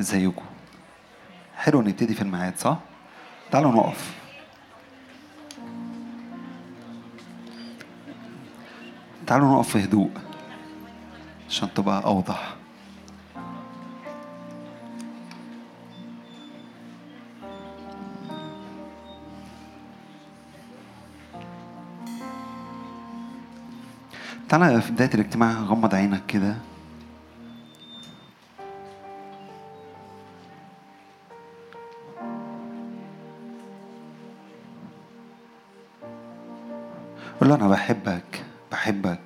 ازيكم حلو نبتدي في الميعاد صح؟ تعالوا نقف. تعالوا نقف في هدوء عشان تبقى أوضح. تعالى في بداية الاجتماع غمض عينك كده. أنا بحبك بحبك.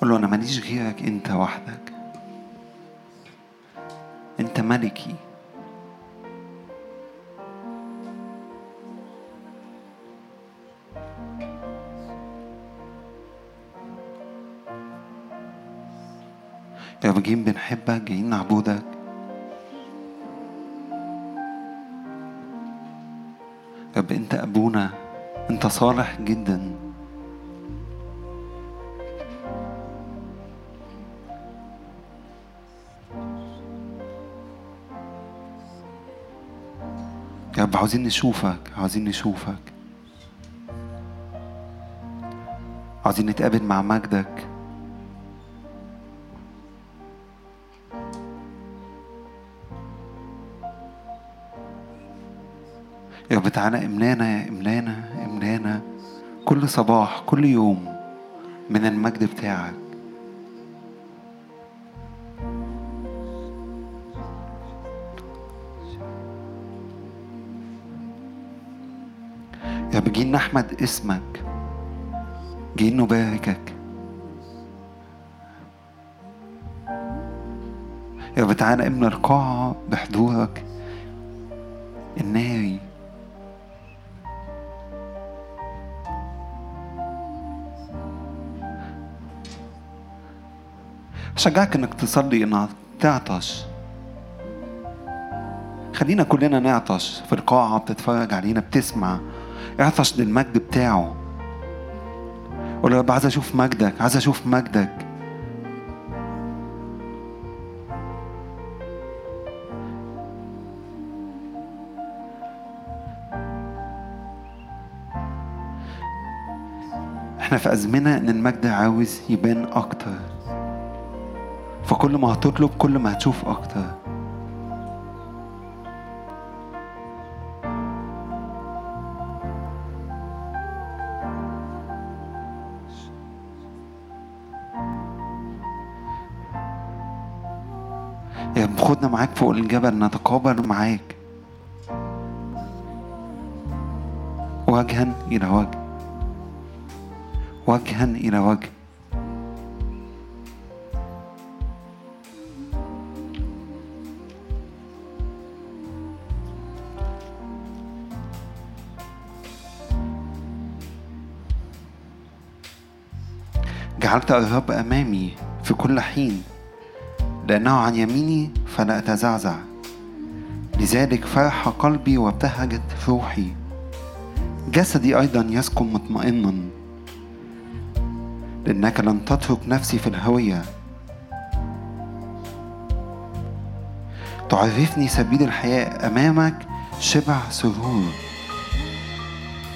قول له أنا ماليش غيرك أنت وحدك. أنت ملكي. جايين بنحبك جايين نعبدك. رب أنت أبونا أنت صالح جدا. يا رب عاوزين نشوفك عاوزين نشوفك. عاوزين نتقابل مع مجدك. رب تعالى املانا املانا املانا. كل صباح كل يوم من المجد بتاعك. يا رب جايين نحمد اسمك جايين نباركك. يا رب تعالى املى القاعة بحضورك الناري أشجعك إنك تصلي إنك تعطش. خلينا كلنا نعطش في القاعة بتتفرج علينا بتسمع. اعطش للمجد بتاعه. قول يا رب عايز أشوف مجدك عايز أشوف مجدك. إحنا في أزمنة إن المجد عاوز يبان أكتر. فكل ما هتطلب كل ما هتشوف أكتر. يا رب خدنا معاك فوق الجبل نتقابل معاك. وجها إلى وجه. وجها إلى وجه. جعلت الرب أمامي في كل حين لأنه عن يميني فلا أتزعزع. لذلك فرح قلبي وابتهجت روحي. جسدي أيضا يسكن مطمئنا. لأنك لن تترك نفسي في الهوية. تعرفني سبيل الحياة أمامك شبع سرور.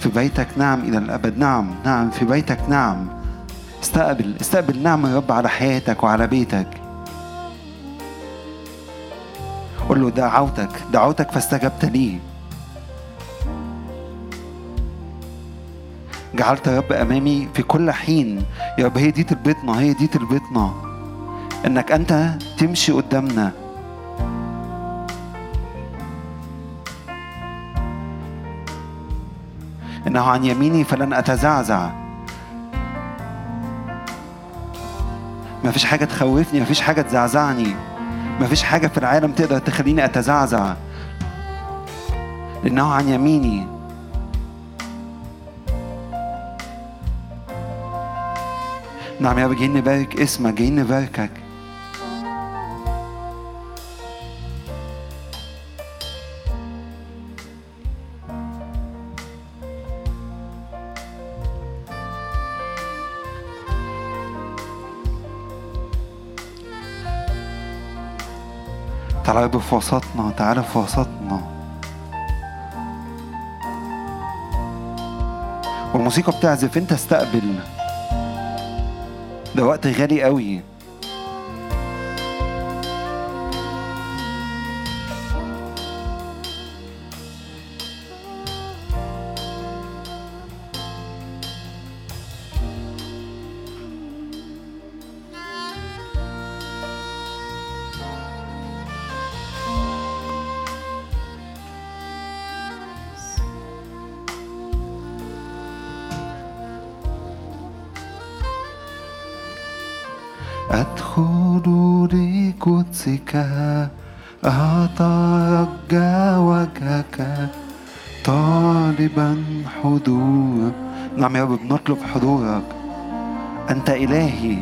في بيتك نعم إلى الأبد نعم نعم في بيتك نعم. استقبل استقبل نعم الرب على حياتك وعلى بيتك. قل له دعوتك دعوتك فاستجبت لي جعلت يا رب أمامي في كل حين. يا رب هي دي تربطنا هي دي تربطنا إنك أنت تمشي قدامنا. إنه عن يميني فلن أتزعزع. ما فيش حاجة تخوفني ما فيش حاجة تزعزعني. ما فيش حاجة في العالم تقدر تخليني أتزعزع. لأنه عن يميني. نعم يا رب جايين نبارك اسمك جايين نباركك. تعالى يا في وسطنا تعالى في وسطنا والموسيقى بتعزف انت استقبل ده وقت غالي قوي. حضور نعم يا رب بنطلب حضورك. أنت إلهي.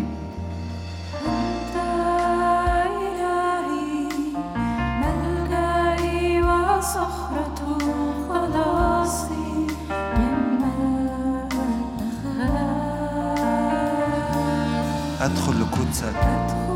أدخل لقدسك.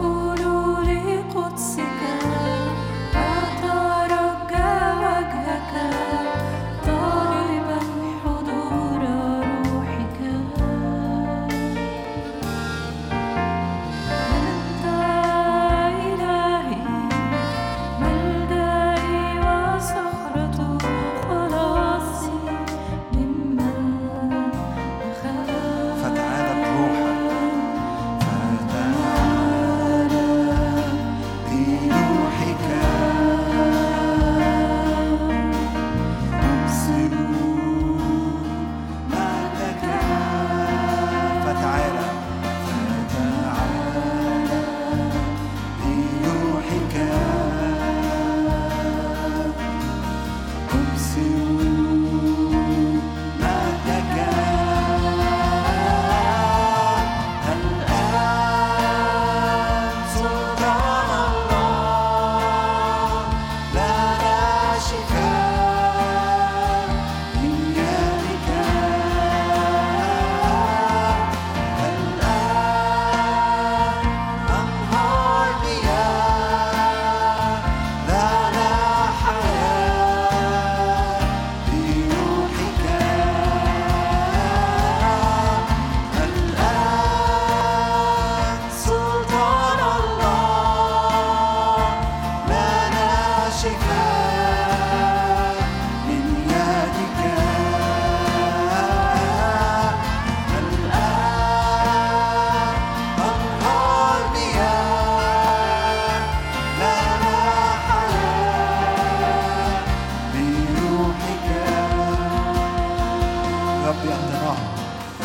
ربي أنت رب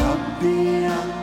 ربي أنت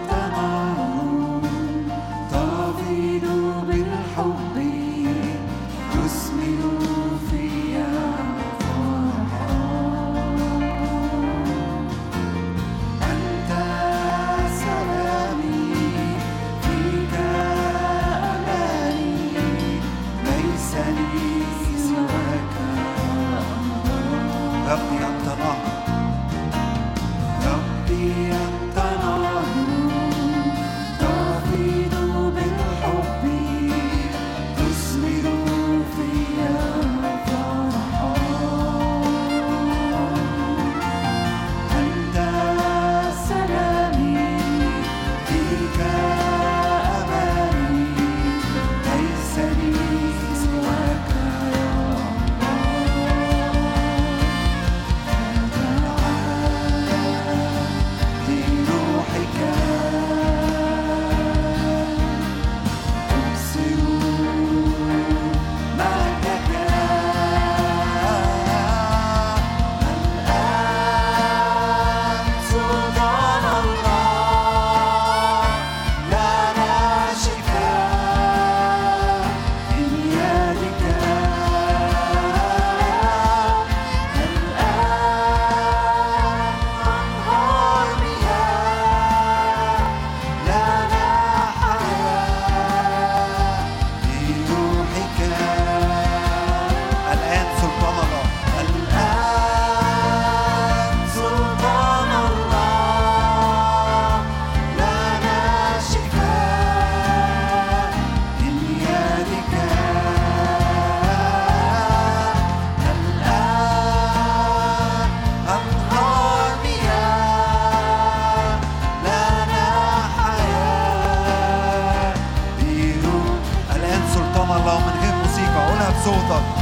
そうだ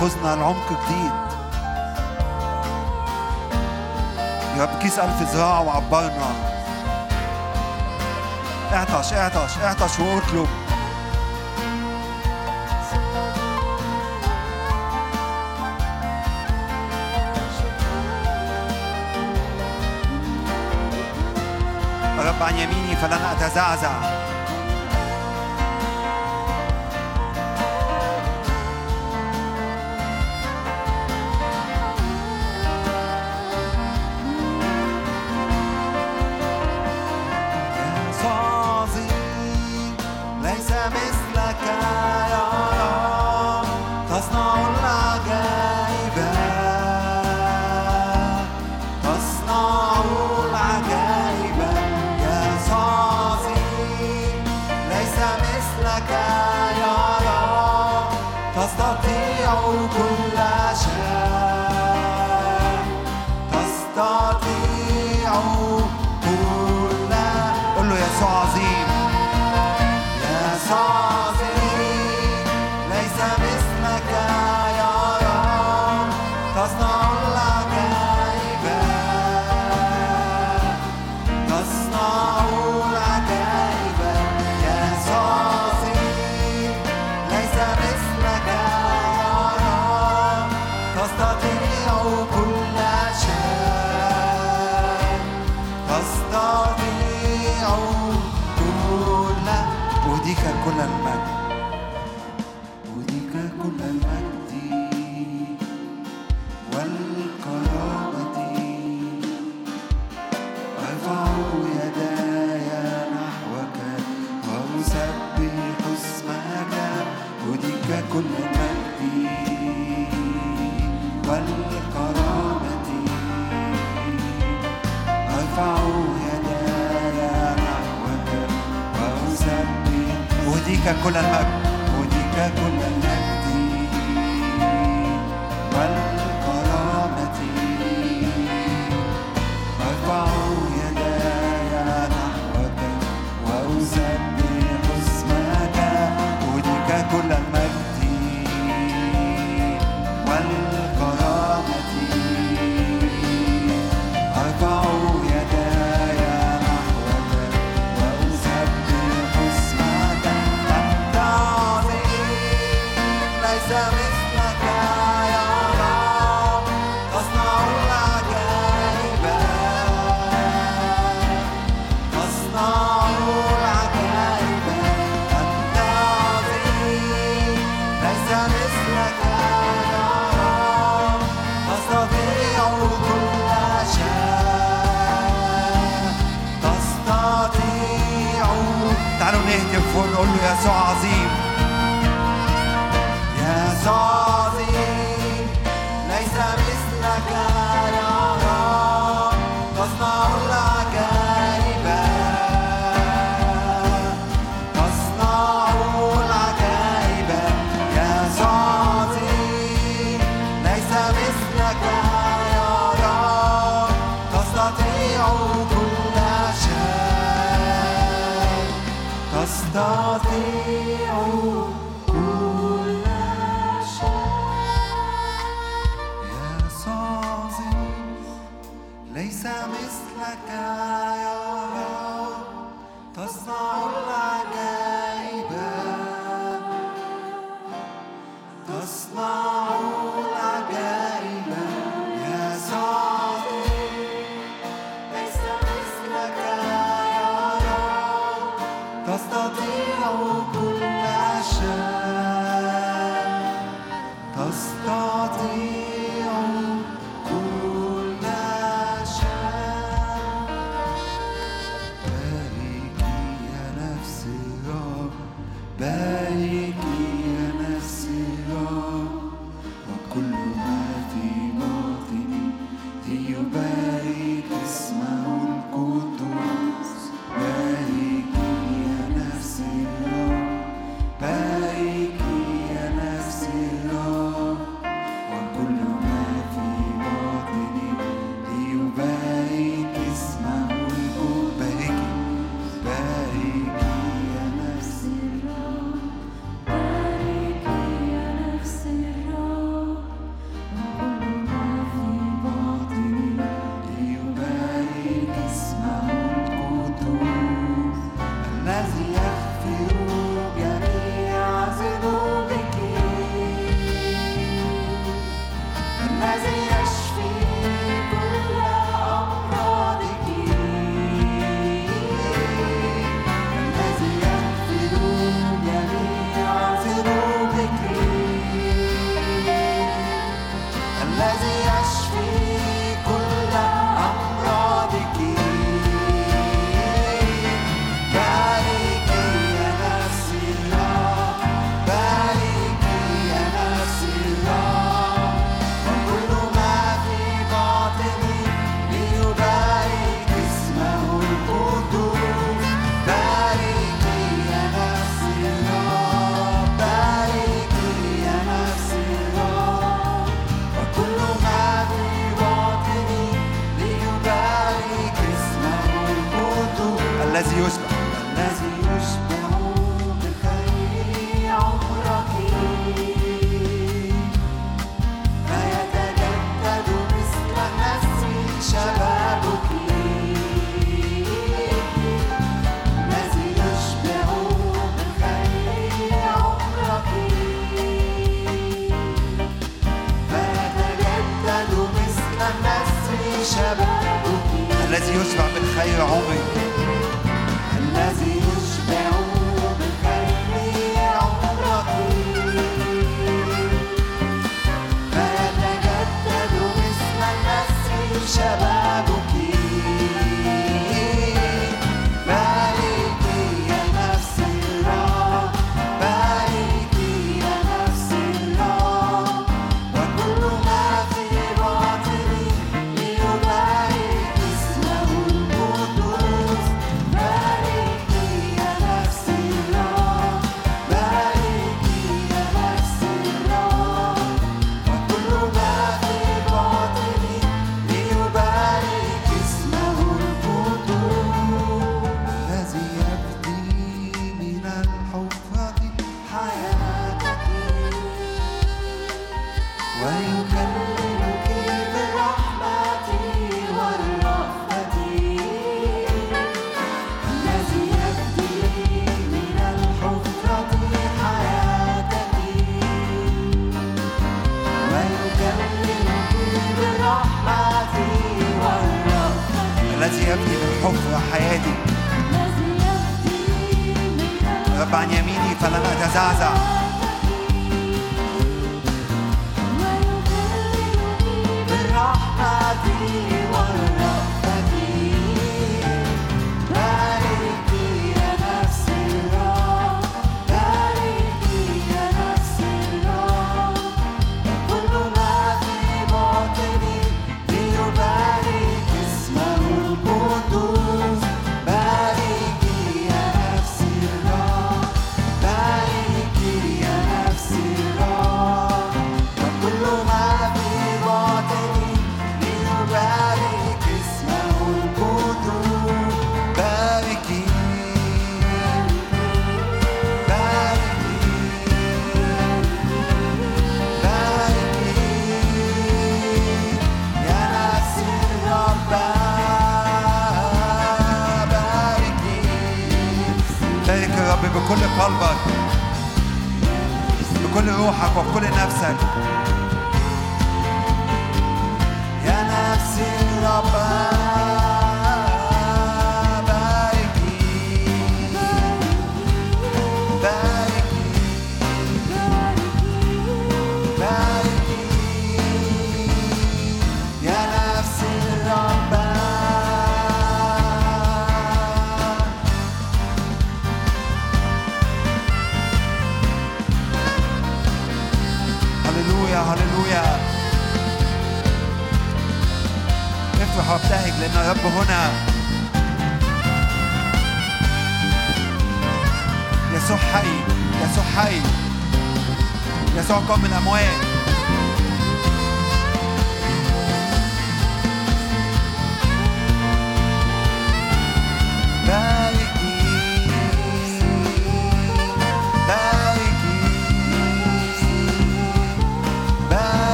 تاخذنا لعمق جديد. يا رب كيس ألف ذراعه وعبرنا. اعطش اعطش اعطش واطلب like I وليك كل المجد وليك كل المجد Aussie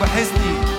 يا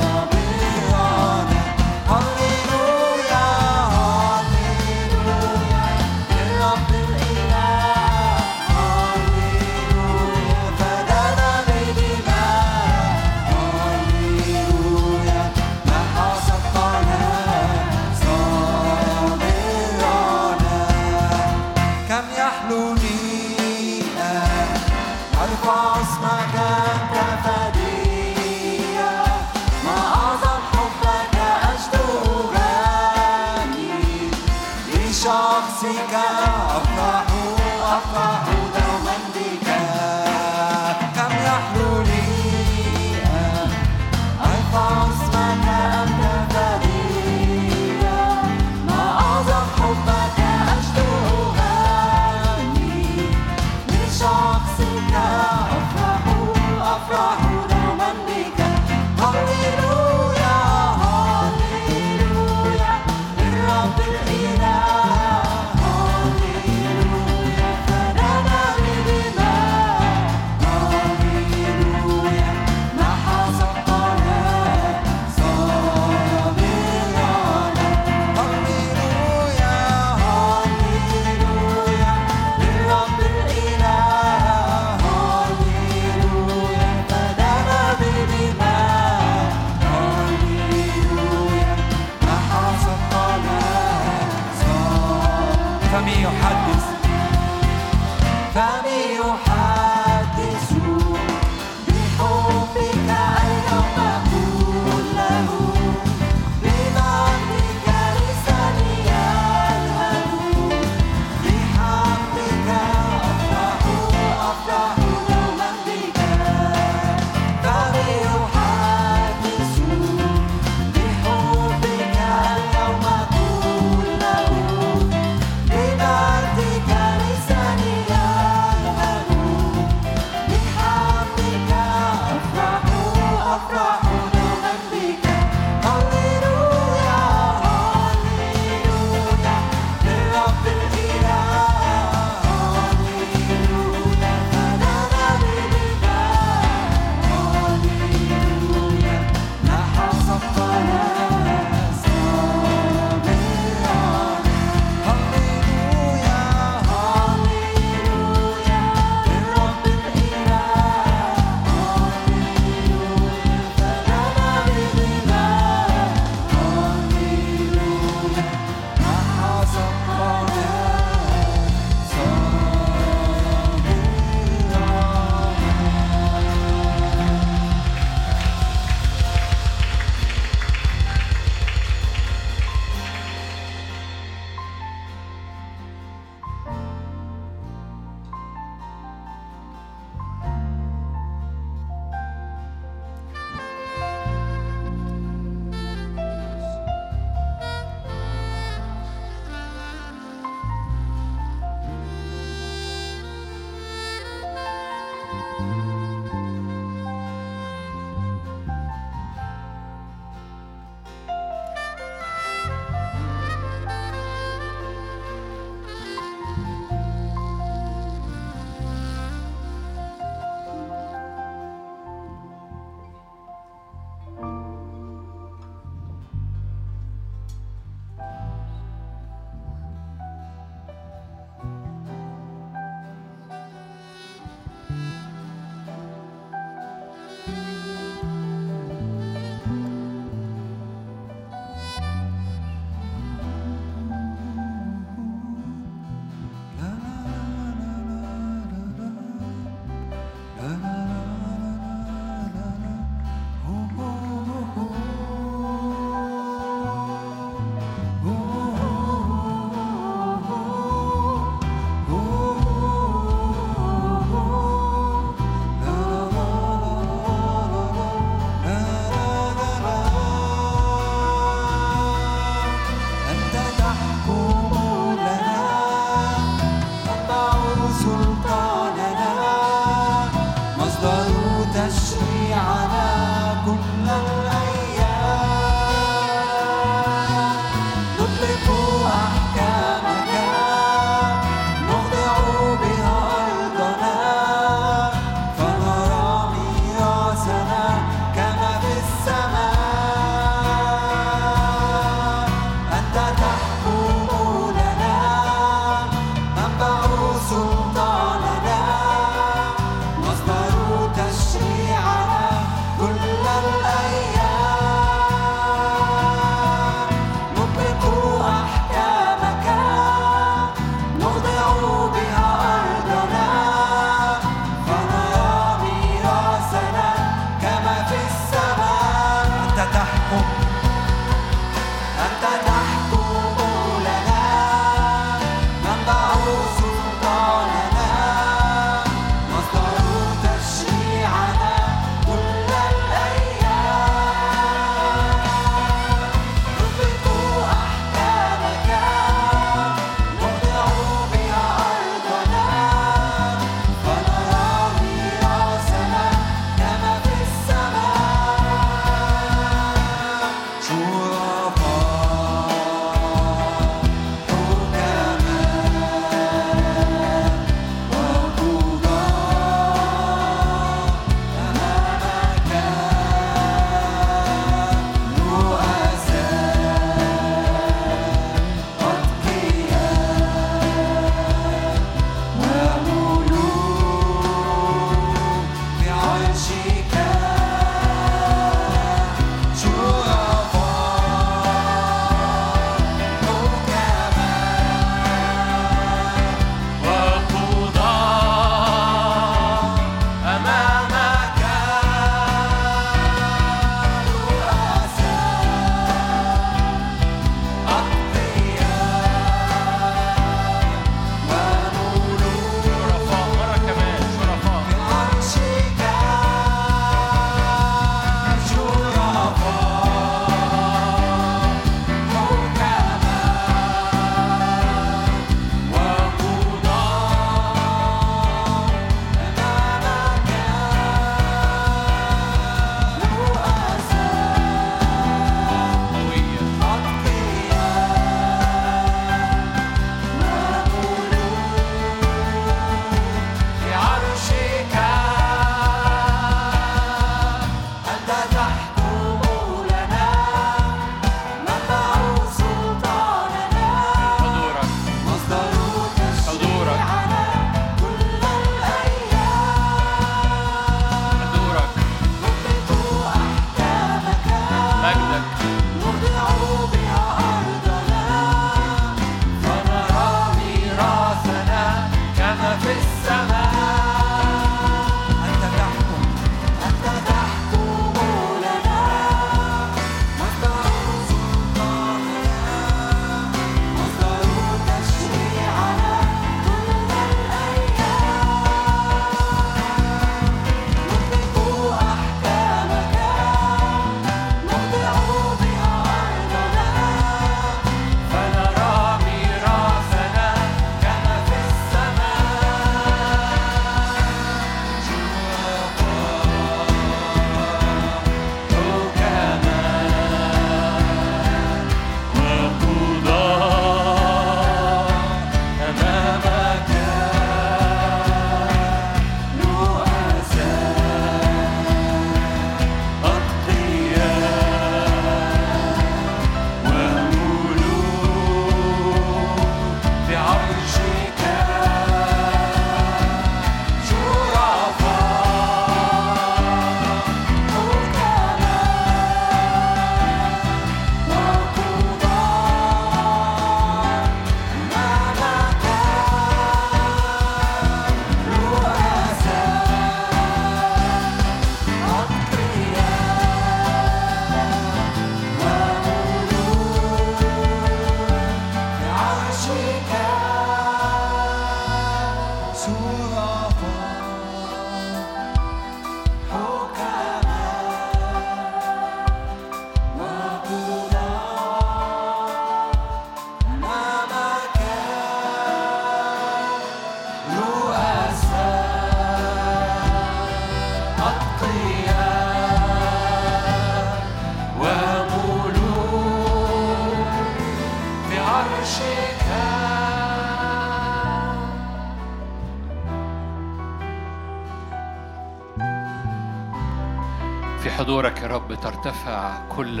رب ترتفع كل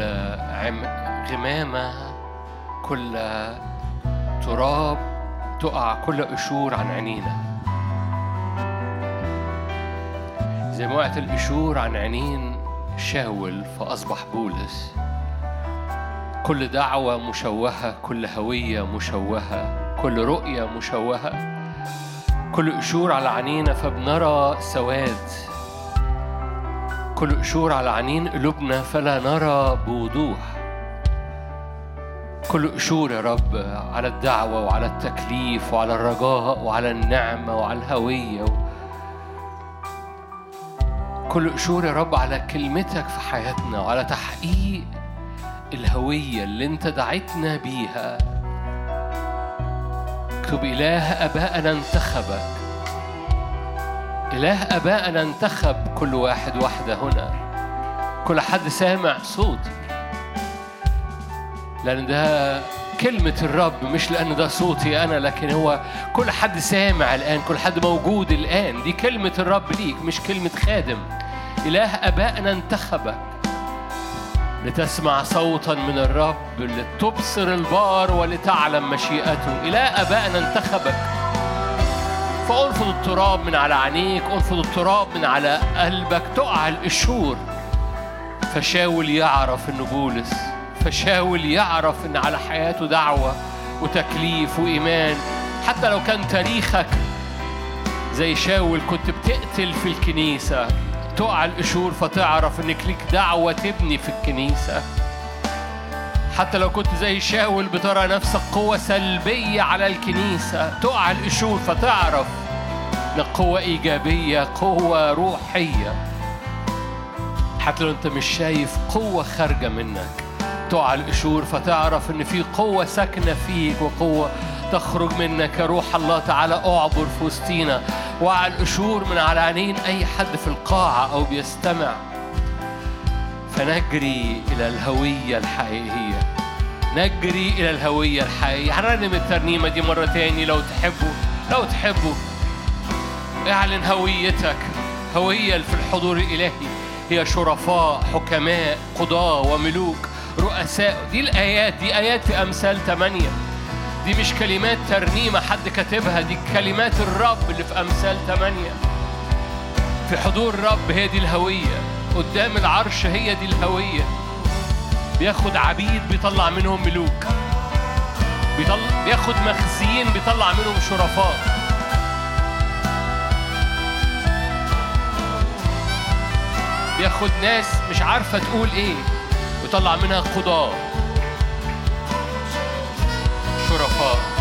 غمامة كل تراب تقع كل قشور عن عينينا. زي ما وقعت القشور عن عينين شاول فأصبح بولس. كل دعوة مشوهة كل هوية مشوهة كل رؤية مشوهة. كل قشور على عينينا فبنرى سواد. كل قشور على عينين قلوبنا فلا نرى بوضوح. كل قشور يا رب على الدعوة وعلى التكليف وعلى الرجاء وعلى النعمة وعلى الهوية كل قشور يا رب على كلمتك في حياتنا وعلى تحقيق الهوية اللي انت دعيتنا بيها. اكتب إله أبائنا انتخبك. إله أبائنا انتخب كل واحد واحدة هنا. كل حد سامع صوتي لأن ده كلمة الرب مش لأن ده صوتي أنا لكن هو كل حد سامع الآن كل حد موجود الآن. دي كلمة الرب ليك مش كلمة خادم. إله أبائنا انتخبك لتسمع صوتا من الرب لتبصر البار ولتعلم مشيئته. إله أبائنا انتخبك فانفض التراب من على عينيك انفض التراب من على قلبك. تقع القشور. فشاول يعرف إنه بولس. فشاول يعرف إن على حياته دعوة وتكليف وإيمان. حتى لو كان تاريخك زي شاول كنت بتقتل في الكنيسة. تقع القشور فتعرف انك ليك دعوة تبني في الكنيسة. حتى لو كنت زي شاول بترى نفسك قوة سلبية على الكنيسة. تقع القشور فتعرف انك قوة إيجابية قوة روحية. حتى لو أنت مش شايف قوة خارجة منك تقع القشور فتعرف إن في قوة ساكنة فيك وقوة تخرج منك. يا روح الله تعالى أعبر في وسطينا. وقع القشور من على عينين أي حد في القاعة أو بيستمع. فنجري إلى الهوية الحقيقية. نجري إلى الهوية الحقيقية. هنرنم الترنيمة دي مرة تاني لو تحبوا لو تحبوا اعلن هويتك. هوية في الحضور الإلهي. هي شرفاء حكماء قضاة وملوك رؤساء. دي الآيات دي آيات في أمثال ثمانية دي مش كلمات ترنيمة حد كاتبها دي كلمات الرب اللي في أمثال ثمانية في حضور الرب هي دي الهوية. قدام العرش هي دي الهوية. بياخد عبيد بيطلع منهم ملوك. بيطلع بياخد مخزيين بيطلع منهم شرفاء. بياخد ناس مش عارفة تقول إيه ويطلع منها قضاة شرفاء.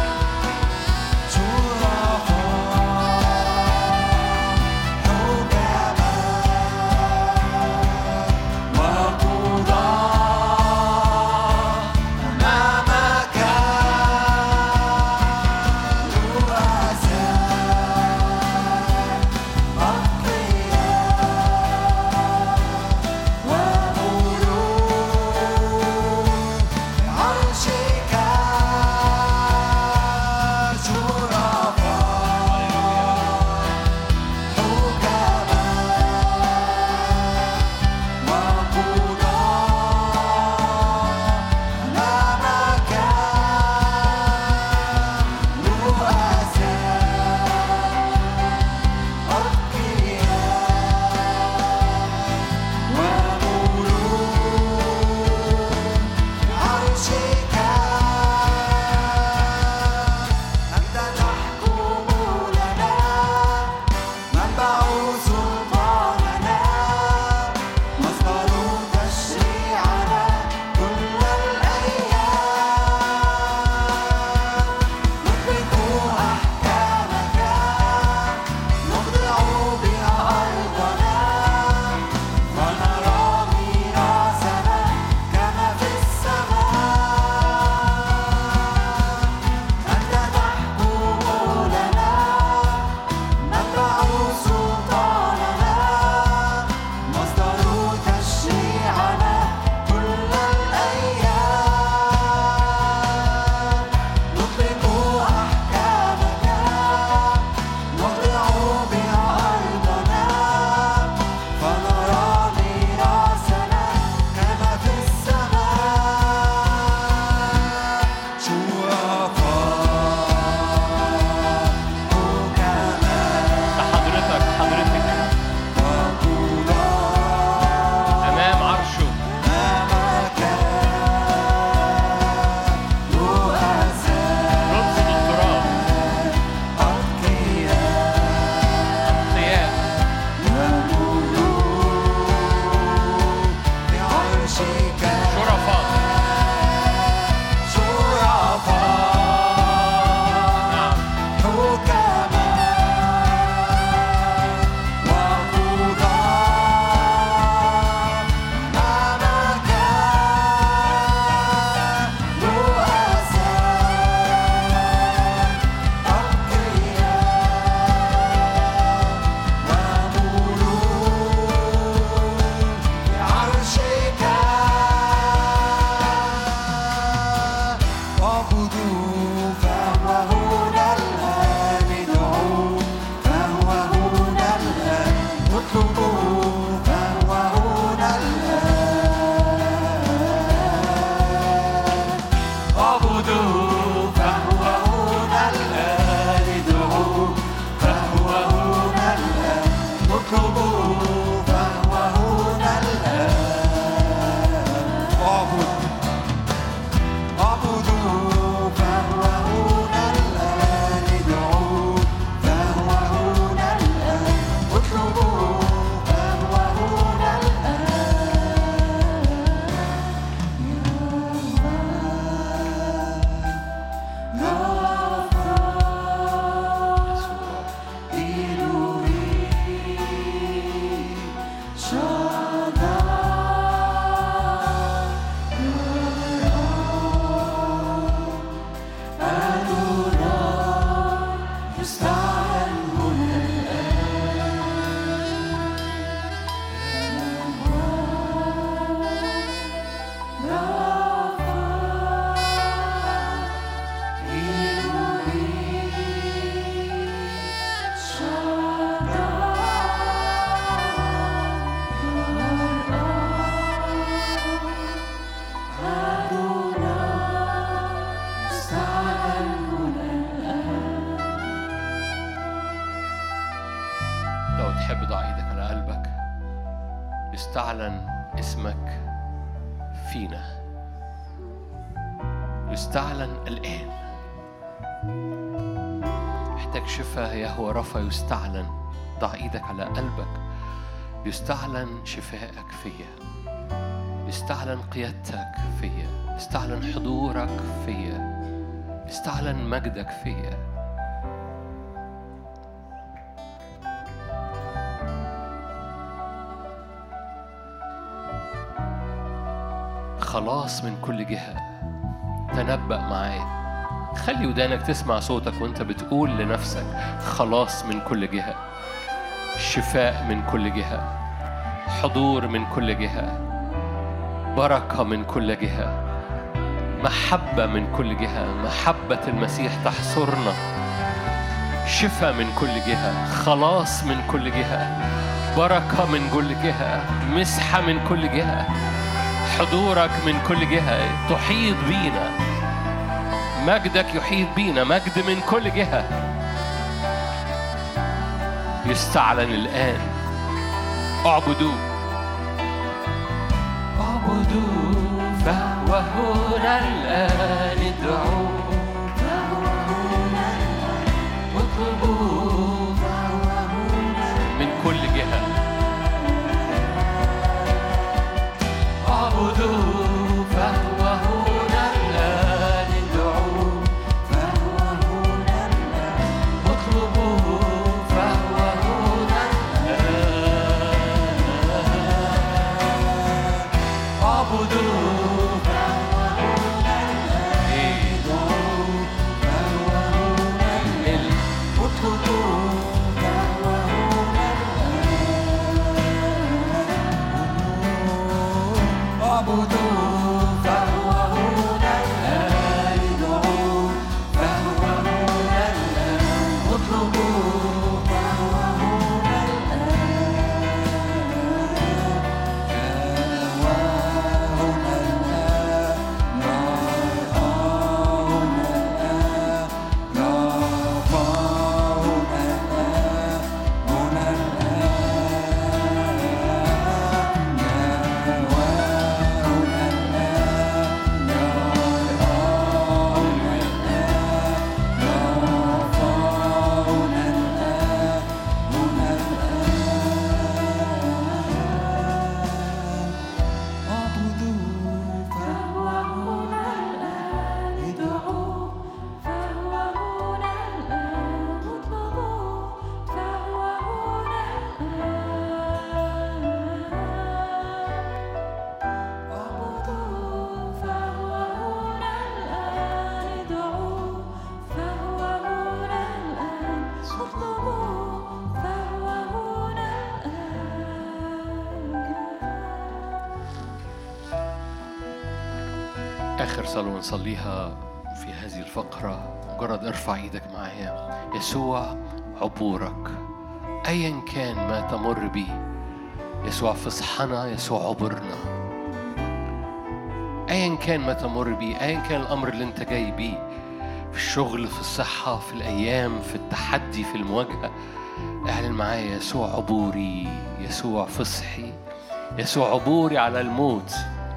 يستعلن اسمك فينا. يستعلن الآن. محتاج شفاء يهوى رفا. يستعلن. ضع إيدك على قلبك. يستعلن شفائك فيا. يستعلن قيادتك فيا. يستعلن حضورك فيا. يستعلن مجدك فيا. خلاص من كل جهة تنبأ معايا خلي ودانك تسمع صوتك وانت بتقول لنفسك خلاص من كل جهة شفاء من كل جهة حضور من كل جهة بركة من كل جهة محبة من كل جهة محبة المسيح تحصرنا شفاء من كل جهة خلاص من كل جهة بركة من كل جهة مسحة من كل جهة حضورك من كل جهة تحيط بينا. مجدك يحيط بينا مجد من كل جهة. يستعلن الآن. اعبدوه. آخر صلاة نصليها في هذه الفقرة. مجرد ارفع إيدك معايا. يسوع عبورك. أيا كان ما تمر به. يسوع فصحنا. يسوع عبرنا. أيا كان ما تمر به. أيا كان الأمر اللي أنت جاي بيه. في الشغل في الصحة في الأيام في التحدي في المواجهة. اعلن معايا يسوع عبوري. يسوع فصحي. يسوع عبوري على الموت.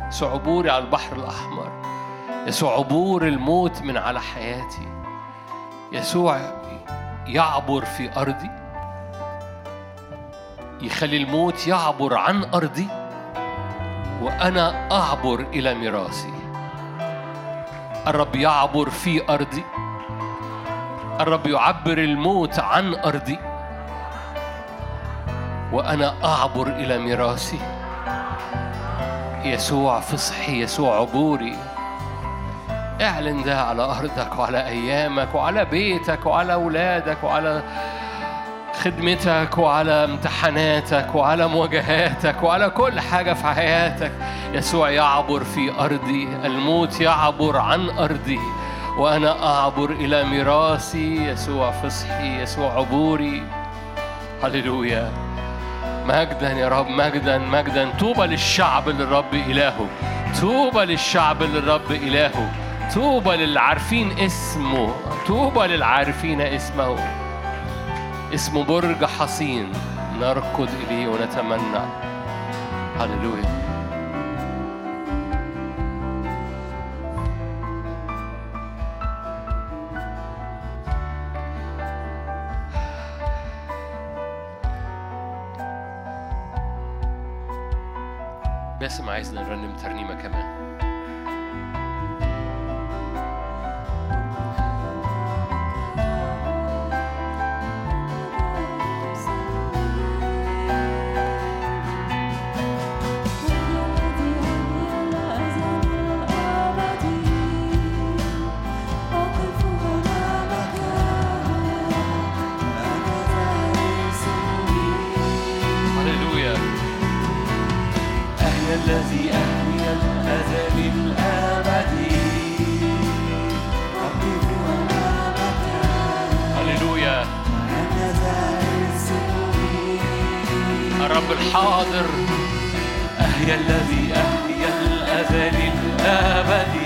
يسوع عبوري على البحر الأحمر. يسوع عبور الموت من على حياتي. يسوع يعبر في أرضي. يخلي الموت يعبر عن أرضي. وأنا أعبر إلى ميراثي. الرب يعبر في أرضي. الرب يعبر الموت عن أرضي. وأنا أعبر إلى ميراثي. يسوع فصحي يسوع عبوري. اعلن ده على أرضك وعلى أيامك وعلى بيتك وعلى أولادك وعلى خدمتك وعلى امتحاناتك وعلى مواجهاتك وعلى كل حاجة في حياتك. يسوع يعبر في أرضي الموت يعبر عن أرضي. وأنا أعبر إلى ميراثي يسوع فصحي يسوع عبوري. هللويا. مجدا يا رب مجدا مجدا. طوبى للشعب اللي الرب إلهه. طوبى للشعب اللي الرب إلهه. طوبى للعارفين اسمه. طوبى للعارفين اسمه. اسمه برج حصين. نركض إليه ونتمنى. هللويا. باسم عايزنا نرنم ترنيمة كمان. الرب الحاضر. أهي الذي أهي الأزل الأبدي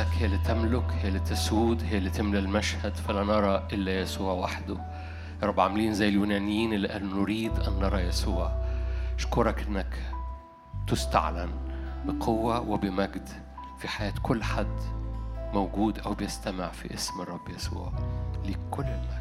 نفسك هي اللي تملك هي اللي تسود هي اللي تملى المشهد فلا نرى إلا يسوع وحده. يا رب عاملين زي اليونانيين اللي قالوا نريد أن نرى يسوع. أشكرك إنك تستعلن بقوة وبمجد في حياة كل حد موجود أو بيستمع في اسم الرب يسوع لكل المجد.